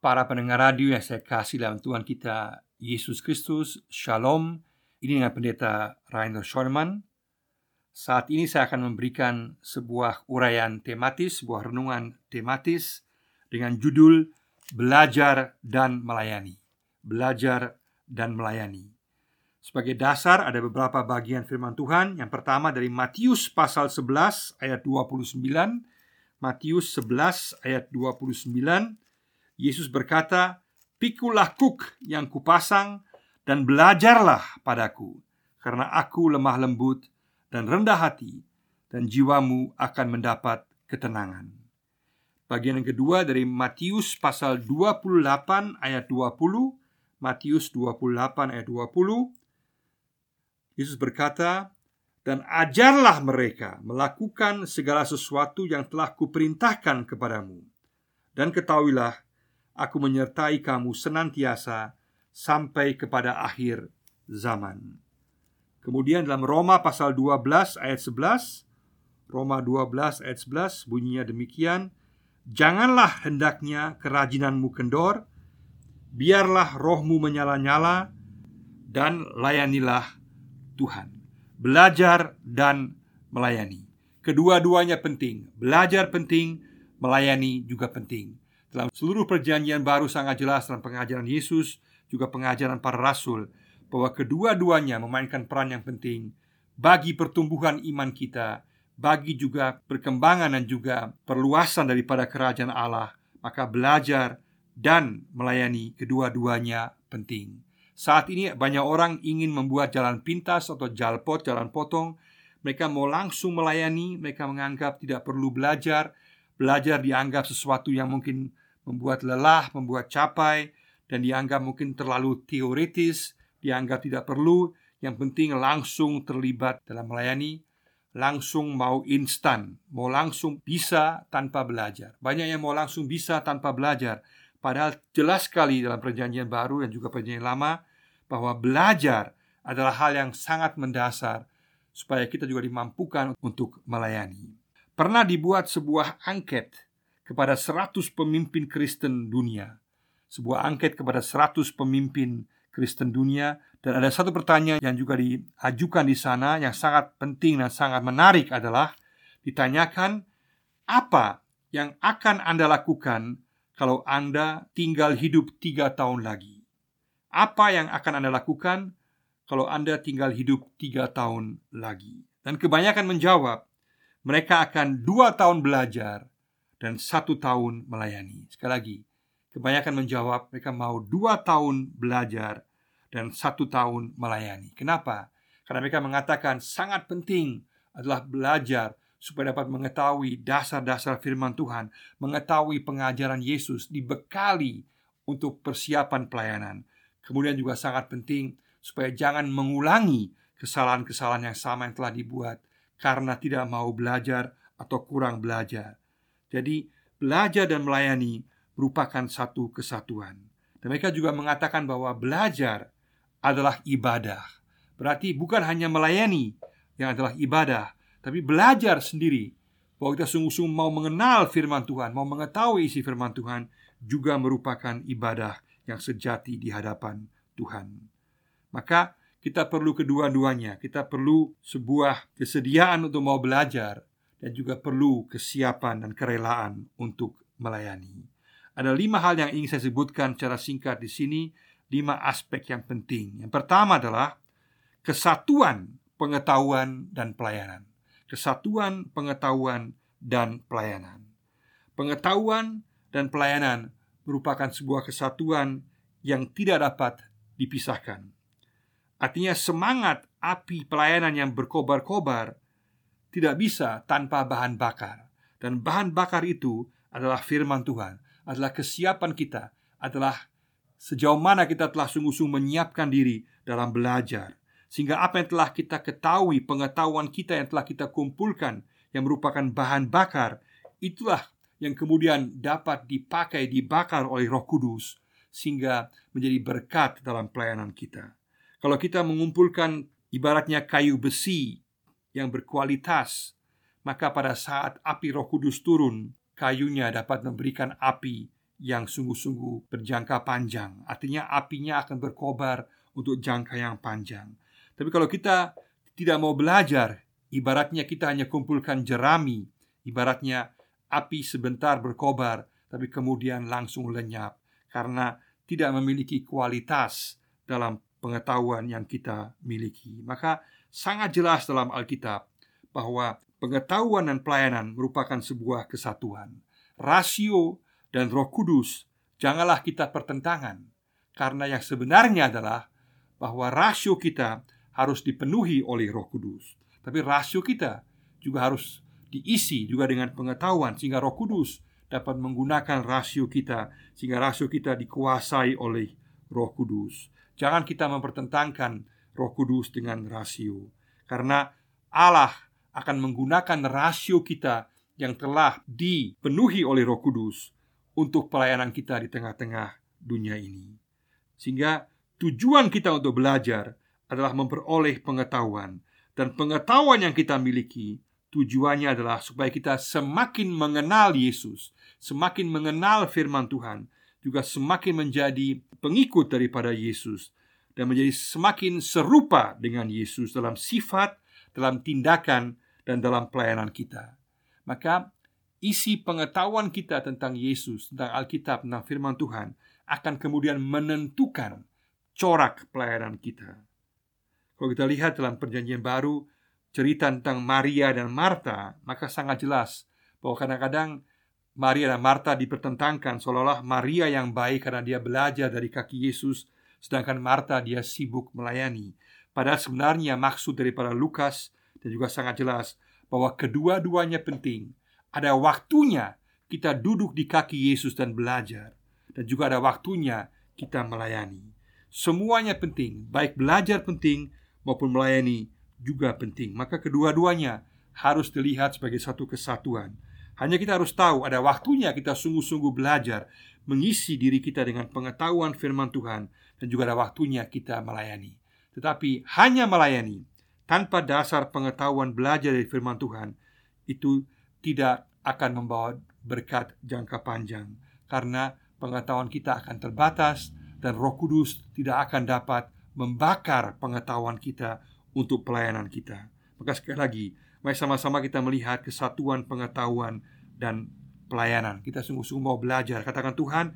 Para pendengar radio yang saya kasih dalam Tuhan kita Yesus Kristus, Shalom. Ini dengan pendeta Rainer Schoenemann. Saat ini saya akan memberikan sebuah uraian tematis, sebuah renungan tematis dengan judul Belajar dan Melayani. Belajar dan Melayani. Sebagai dasar ada beberapa bagian firman Tuhan. Yang pertama dari Matius pasal 11 ayat 29. Matius 11 ayat 29 Yesus berkata, "Pikulah kuk yang kupasang dan belajarlah padaku, karena aku lemah lembut dan rendah hati, dan jiwamu akan mendapat ketenangan." Bagian yang kedua dari Matius pasal 28 ayat 20, Matius 28 ayat 20, Yesus berkata, "Dan ajarlah mereka melakukan segala sesuatu yang telah kuperintahkan kepadamu, dan ketahuilah Aku menyertai kamu senantiasa sampai kepada akhir zaman. Kemudian dalam Roma pasal 12 ayat 11 Roma 12 ayat 11 bunyinya demikian Janganlah hendaknya kerajinanmu kendor Biarlah rohmu menyala-nyala Dan layanilah Tuhan. Belajar dan melayani. Kedua-duanya penting Belajar penting Melayani juga penting dalam seluruh perjanjian baru sangat jelas dalam pengajaran Yesus Juga pengajaran para rasul Bahwa kedua-duanya memainkan peran yang penting Bagi pertumbuhan iman kita Bagi juga perkembangan dan juga perluasan daripada kerajaan Allah. Maka belajar dan melayani kedua-duanya penting. Saat ini banyak orang ingin membuat jalan pintas atau jalpot, jalan potong. Mereka mau langsung melayani Mereka menganggap tidak perlu belajar. Belajar dianggap sesuatu yang mungkin membuat lelah, membuat capai, dan dianggap mungkin terlalu teoritis, dianggap tidak perlu. Yang penting langsung terlibat dalam melayani, langsung mau instan, mau langsung bisa tanpa belajar. Banyak yang mau langsung bisa tanpa belajar, padahal jelas sekali dalam Perjanjian Baru dan juga Perjanjian Lama bahwa belajar adalah hal yang sangat mendasar supaya kita juga dimampukan untuk melayani. Pernah dibuat sebuah angket kepada 100 pemimpin Kristen dunia. Sebuah angket kepada 100 pemimpin Kristen dunia dan ada satu pertanyaan yang juga diajukan di sana yang sangat penting dan sangat menarik adalah ditanyakan apa yang akan Anda lakukan kalau Anda tinggal hidup tiga tahun lagi? Apa yang akan Anda lakukan kalau Anda tinggal hidup tiga tahun lagi? Dan kebanyakan menjawab, mereka akan dua tahun belajar dan satu tahun melayani. Sekali lagi, kebanyakan menjawab mereka mau dua tahun belajar dan satu tahun melayani. Kenapa? Karena mereka mengatakan sangat penting adalah belajar supaya dapat mengetahui dasar-dasar firman Tuhan, mengetahui pengajaran Yesus, dibekali untuk persiapan pelayanan. Kemudian juga sangat penting supaya jangan mengulangi kesalahan-kesalahan yang sama yang telah dibuat karena tidak mau belajar atau kurang belajar. Jadi belajar dan melayani merupakan satu kesatuan. Dan mereka juga mengatakan bahwa belajar adalah ibadah. Berarti bukan hanya melayani yang adalah ibadah, tapi belajar sendiri bahwa kita sungguh-sungguh mau mengenal firman Tuhan, mau mengetahui isi firman Tuhan juga merupakan ibadah yang sejati di hadapan Tuhan. Maka kita perlu kedua-duanya. Kita perlu sebuah kesediaan untuk mau belajar dan juga perlu kesiapan dan kerelaan untuk melayani. Ada lima hal yang ingin saya sebutkan secara singkat di sini, lima aspek yang penting. Yang pertama adalah kesatuan pengetahuan dan pelayanan. Kesatuan pengetahuan dan pelayanan. Pengetahuan dan pelayanan merupakan sebuah kesatuan yang tidak dapat dipisahkan. Artinya semangat api pelayanan yang berkobar-kobar tidak bisa tanpa bahan bakar. Dan bahan bakar itu adalah firman Tuhan, adalah kesiapan kita, adalah sejauh mana kita telah sungguh-sungguh menyiapkan diri dalam belajar. Sehingga apa yang telah kita ketahui, pengetahuan kita yang telah kita kumpulkan yang merupakan bahan bakar, itulah yang kemudian dapat dipakai, dibakar oleh Roh Kudus sehingga menjadi berkat dalam pelayanan kita. Kalau kita mengumpulkan ibaratnya kayu besi yang berkualitas, maka pada saat api Roh Kudus turun, kayunya dapat memberikan api yang sungguh-sungguh berjangka panjang. Artinya apinya akan berkobar untuk jangka yang panjang. Tapi kalau kita tidak mau belajar, ibaratnya kita hanya kumpulkan jerami, ibaratnya api sebentar berkobar, tapi kemudian langsung lenyap karena tidak memiliki kualitas dalam pengetahuan yang kita miliki. Maka sangat jelas dalam Alkitab bahwa pengetahuan dan pelayanan merupakan sebuah kesatuan. Rasio dan Roh Kudus janganlah kita pertentangan, karena yang sebenarnya adalah bahwa rasio kita harus dipenuhi oleh Roh Kudus, tapi rasio kita juga harus diisi juga dengan pengetahuan sehingga Roh Kudus dapat menggunakan rasio kita sehingga rasio kita dikuasai oleh Roh Kudus. Jangan kita mempertentangkan Roh Kudus dengan rasio. Karena Allah akan menggunakan rasio kita yang telah dipenuhi oleh Roh Kudus untuk pelayanan kita di tengah-tengah dunia ini. Sehingga tujuan kita untuk belajar adalah memperoleh pengetahuan. Dan pengetahuan yang kita miliki tujuannya adalah supaya kita semakin mengenal Yesus, semakin mengenal firman Tuhan, juga semakin menjadi pengikut daripada Yesus dan menjadi semakin serupa dengan Yesus dalam sifat, dalam tindakan, dan dalam pelayanan kita. Maka isi pengetahuan kita tentang Yesus, tentang Alkitab, tentang firman Tuhan akan kemudian menentukan corak pelayanan kita. Kalau kita lihat dalam perjanjian baru cerita tentang Maria dan Marta, maka sangat jelas bahwa kadang-kadang Maria dan Marta dipertentangkan seolah-olah Maria yang baik karena dia belajar dari kaki Yesus, sedangkan Marta dia sibuk melayani. Padahal sebenarnya maksud daripada Lukas dan juga sangat jelas bahwa kedua-duanya penting ada waktunya kita duduk di kaki Yesus dan belajar, dan juga ada waktunya kita melayani. Semuanya penting, baik belajar penting maupun melayani juga penting. Maka kedua-duanya harus dilihat sebagai satu kesatuan. Hanya kita harus tahu ada waktunya kita sungguh-sungguh belajar mengisi diri kita dengan pengetahuan firman Tuhan dan juga ada waktunya kita melayani. Tetapi hanya melayani tanpa dasar pengetahuan belajar dari firman Tuhan itu tidak akan membawa berkat jangka panjang karena pengetahuan kita akan terbatas dan Roh Kudus tidak akan dapat membakar pengetahuan kita untuk pelayanan kita. Maka sekali lagi, mari sama-sama kita melihat kesatuan pengetahuan dan pelayanan. Kita sungguh-sungguh mau belajar. Katakan Tuhan,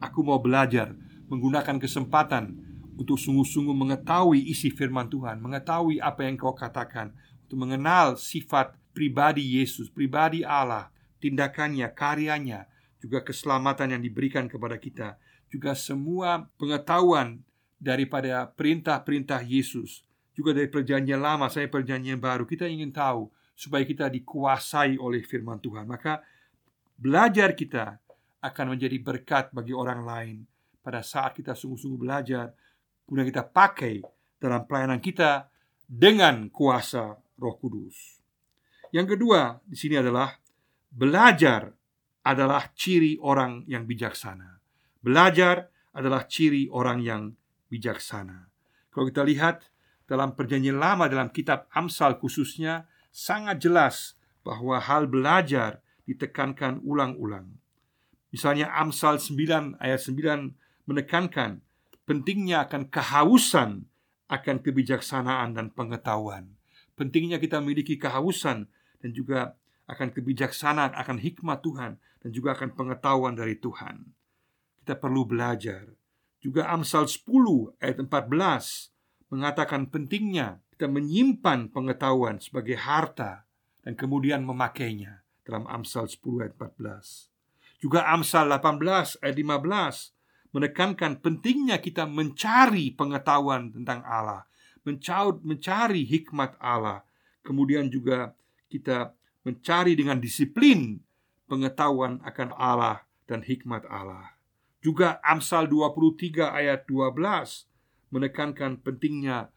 aku mau belajar menggunakan kesempatan untuk sungguh-sungguh mengetahui isi firman Tuhan, mengetahui apa yang kau katakan, untuk mengenal sifat pribadi Yesus, pribadi Allah, tindakannya, karyanya, juga keselamatan yang diberikan kepada kita, juga semua pengetahuan daripada perintah-perintah Yesus, juga dari perjanjian lama saya perjanjian baru. Kita ingin tahu supaya kita dikuasai oleh firman Tuhan. Maka belajar kita akan menjadi berkat bagi orang lain pada saat kita sungguh-sungguh belajar, kemudian kita pakai dalam pelayanan kita dengan kuasa Roh Kudus. Yang kedua di sini adalah belajar adalah ciri orang yang bijaksana. Belajar adalah ciri orang yang bijaksana. Kalau kita lihat dalam perjanjian lama dalam kitab Amsal khususnya sangat jelas bahwa hal belajar ditekankan ulang-ulang. Misalnya Amsal 9 ayat 9 menekankan pentingnya akan kehausan akan kebijaksanaan dan pengetahuan. Pentingnya kita memiliki kehausan dan juga akan kebijaksanaan, akan hikmat Tuhan dan juga akan pengetahuan dari Tuhan. Kita perlu belajar. Juga Amsal 10 ayat 14 mengatakan pentingnya kita menyimpan pengetahuan sebagai harta dan kemudian memakainya dalam Amsal 10 ayat 14. Juga Amsal 18 ayat 15 menekankan pentingnya kita mencari pengetahuan tentang Allah, mencari hikmat Allah, kemudian juga kita mencari dengan disiplin pengetahuan akan Allah dan hikmat Allah. Juga Amsal 23 ayat 12 menekankan pentingnya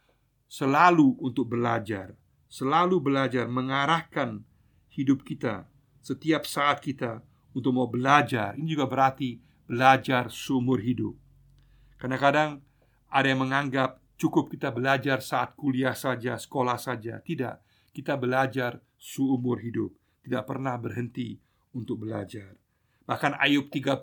selalu untuk belajar, selalu belajar mengarahkan hidup kita setiap saat kita untuk mau belajar. Ini juga berarti belajar seumur hidup. Kadang-kadang ada yang menganggap cukup kita belajar saat kuliah saja, sekolah saja. Tidak, kita belajar seumur hidup, tidak pernah berhenti untuk belajar. Bahkan Ayub 32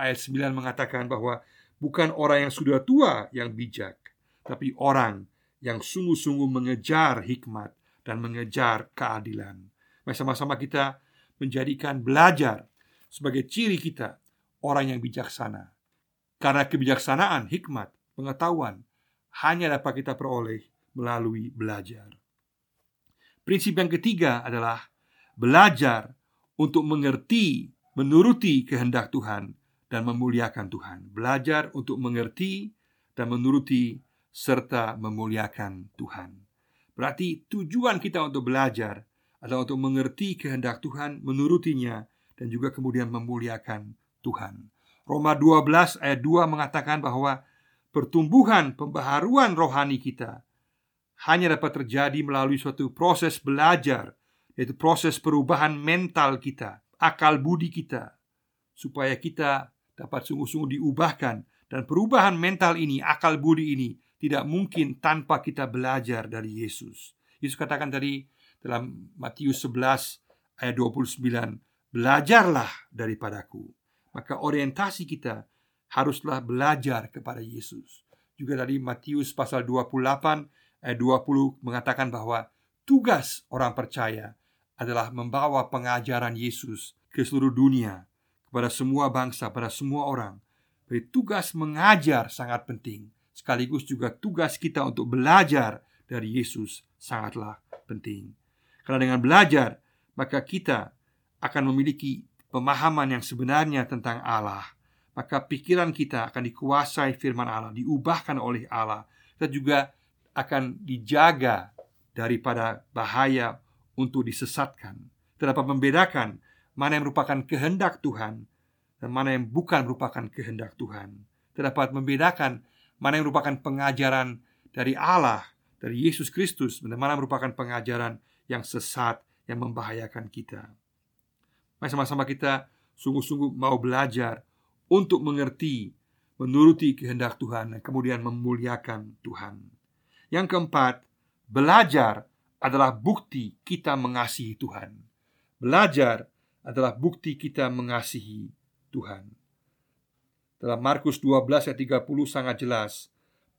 ayat 9 mengatakan bahwa bukan orang yang sudah tua yang bijak, tapi orang yang sungguh-sungguh mengejar hikmat dan mengejar keadilan. Mari sama-sama kita menjadikan belajar sebagai ciri kita orang yang bijaksana. Karena kebijaksanaan, hikmat, pengetahuan hanya dapat kita peroleh melalui belajar. Prinsip yang ketiga adalah belajar untuk mengerti, menuruti kehendak Tuhan dan memuliakan Tuhan. Belajar untuk mengerti dan menuruti serta memuliakan Tuhan. Berarti tujuan kita untuk belajar adalah untuk mengerti kehendak Tuhan, menurutinya, dan juga kemudian memuliakan Tuhan. Roma 12 ayat 2 mengatakan bahwa pertumbuhan pembaharuan rohani kita hanya dapat terjadi melalui suatu proses belajar, yaitu proses perubahan mental kita, akal budi kita, supaya kita dapat sungguh-sungguh diubahkan dan perubahan mental ini, akal budi ini tidak mungkin tanpa kita belajar dari Yesus. Yesus katakan tadi dalam Matius 11 ayat 29, "Belajarlah daripadaku." Maka orientasi kita haruslah belajar kepada Yesus. Juga tadi Matius pasal 28 ayat 20 mengatakan bahwa tugas orang percaya adalah membawa pengajaran Yesus ke seluruh dunia kepada semua bangsa, pada semua orang. Jadi tugas mengajar sangat penting sekaligus juga tugas kita untuk belajar dari Yesus sangatlah penting. Karena dengan belajar, maka kita akan memiliki pemahaman yang sebenarnya tentang Allah. Maka pikiran kita akan dikuasai firman Allah, diubahkan oleh Allah. Kita juga akan dijaga daripada bahaya untuk disesatkan. Kita dapat membedakan mana yang merupakan kehendak Tuhan dan mana yang bukan merupakan kehendak Tuhan. Kita dapat membedakan mana yang merupakan pengajaran dari Allah, dari Yesus Kristus, dan mana merupakan pengajaran yang sesat yang membahayakan kita. Mari sama-sama kita sungguh-sungguh mau belajar untuk mengerti, menuruti kehendak Tuhan, dan kemudian memuliakan Tuhan. Yang keempat, belajar adalah bukti kita mengasihi Tuhan. Belajar adalah bukti kita mengasihi Tuhan. Dalam Markus 12 ayat 30 sangat jelas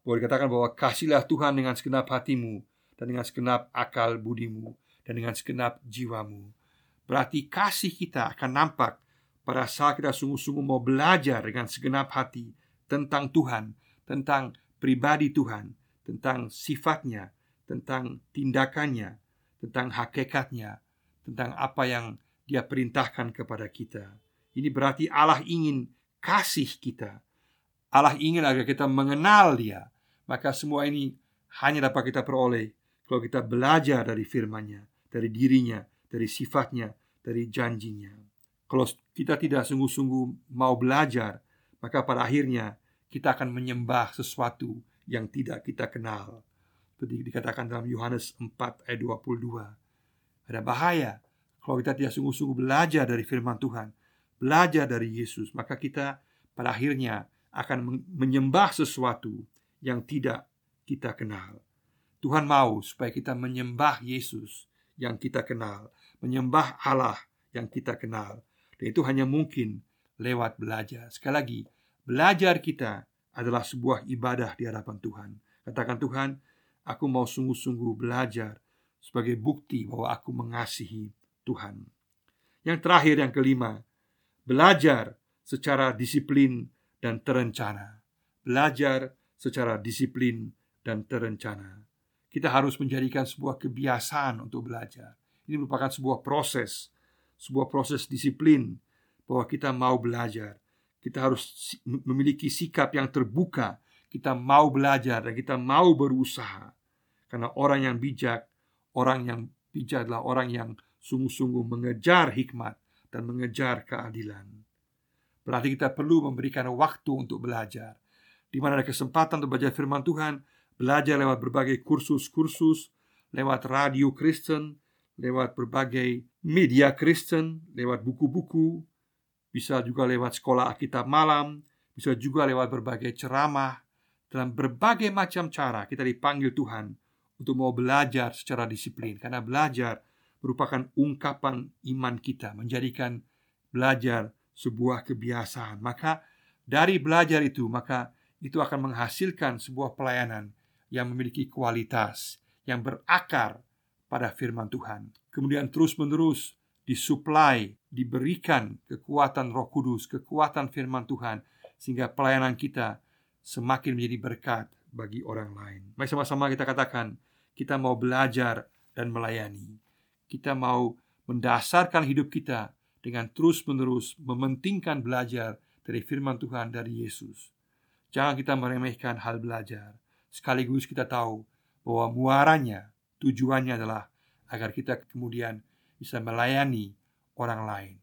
bahwa dikatakan bahwa kasihlah Tuhan dengan segenap hatimu dan dengan segenap akal budimu dan dengan segenap jiwamu. Berarti kasih kita akan nampak pada saat kita sungguh-sungguh mau belajar dengan segenap hati tentang Tuhan, tentang pribadi Tuhan, tentang sifatnya, tentang tindakannya, tentang hakikatnya, tentang apa yang Dia perintahkan kepada kita. Ini berarti Allah ingin kasih kita. Allah ingin agar kita mengenal Dia. Maka semua ini hanya dapat kita peroleh kalau kita belajar dari firman-Nya, dari dirinya, dari sifatnya, dari janjinya. Kalau kita tidak sungguh-sungguh mau belajar, maka pada akhirnya kita akan menyembah sesuatu yang tidak kita kenal. Seperti dikatakan dalam Yohanes 4 ayat 22. Ada bahaya kalau kita tidak sungguh-sungguh belajar dari firman Tuhan belajar dari Yesus, maka kita pada akhirnya akan menyembah sesuatu yang tidak kita kenal. Tuhan mau supaya kita menyembah Yesus yang kita kenal, menyembah Allah yang kita kenal. Dan itu hanya mungkin lewat belajar. Sekali lagi, belajar kita adalah sebuah ibadah di hadapan Tuhan. Katakan Tuhan, aku mau sungguh-sungguh belajar sebagai bukti bahwa aku mengasihi Tuhan. Yang terakhir, yang kelima, belajar secara disiplin dan terencana. Belajar secara disiplin dan terencana. Kita harus menjadikan sebuah kebiasaan untuk belajar. Ini merupakan sebuah proses, sebuah proses disiplin bahwa kita mau belajar. Kita harus memiliki sikap yang terbuka. Kita mau belajar dan kita mau berusaha. Karena orang yang bijak, orang yang bijak adalah orang yang sungguh-sungguh mengejar hikmat dan mengejar keadilan. Berarti kita perlu memberikan waktu untuk belajar. Di mana ada kesempatan untuk belajar firman Tuhan, belajar lewat berbagai kursus-kursus, lewat radio Kristen, lewat berbagai media Kristen, lewat buku-buku, bisa juga lewat sekolah Alkitab malam, bisa juga lewat berbagai ceramah. Dalam berbagai macam cara kita dipanggil Tuhan untuk mau belajar secara disiplin. Karena belajar merupakan ungkapan iman kita, menjadikan belajar sebuah kebiasaan. Maka dari belajar itu, maka itu akan menghasilkan sebuah pelayanan yang memiliki kualitas, yang berakar pada firman Tuhan. Kemudian terus-menerus disuplai, diberikan kekuatan Roh Kudus, kekuatan firman Tuhan sehingga pelayanan kita semakin menjadi berkat bagi orang lain. Mari sama-sama kita katakan, kita mau belajar dan melayani. Kita mau mendasarkan hidup kita dengan terus-menerus mementingkan belajar dari firman Tuhan dari Yesus. Jangan kita meremehkan hal belajar. Sekaligus kita tahu bahwa muaranya, tujuannya adalah agar kita kemudian bisa melayani orang lain,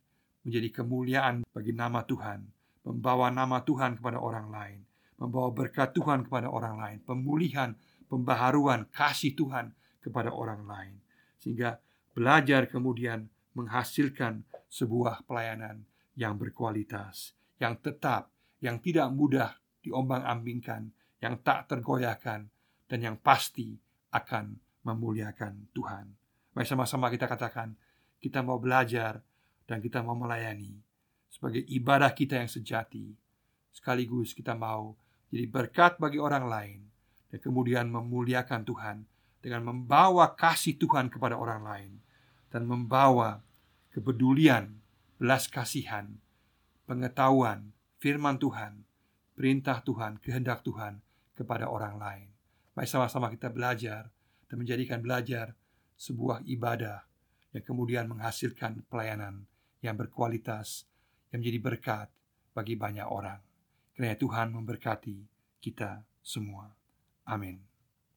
menjadi kemuliaan bagi nama Tuhan, membawa nama Tuhan kepada orang lain, membawa berkat Tuhan kepada orang lain, pemulihan, pembaharuan kasih Tuhan kepada orang lain. Sehingga belajar kemudian menghasilkan sebuah pelayanan yang berkualitas, yang tetap, yang tidak mudah diombang-ambingkan, yang tak tergoyahkan, dan yang pasti akan memuliakan Tuhan. Mari sama-sama kita katakan, kita mau belajar dan kita mau melayani sebagai ibadah kita yang sejati. Sekaligus kita mau jadi berkat bagi orang lain dan kemudian memuliakan Tuhan dengan membawa kasih Tuhan kepada orang lain dan membawa kepedulian, belas kasihan, pengetahuan, firman Tuhan, perintah Tuhan, kehendak Tuhan kepada orang lain. Mari sama-sama kita belajar dan menjadikan belajar sebuah ibadah yang kemudian menghasilkan pelayanan yang berkualitas yang menjadi berkat bagi banyak orang. Kiranya Tuhan memberkati kita semua. Amin.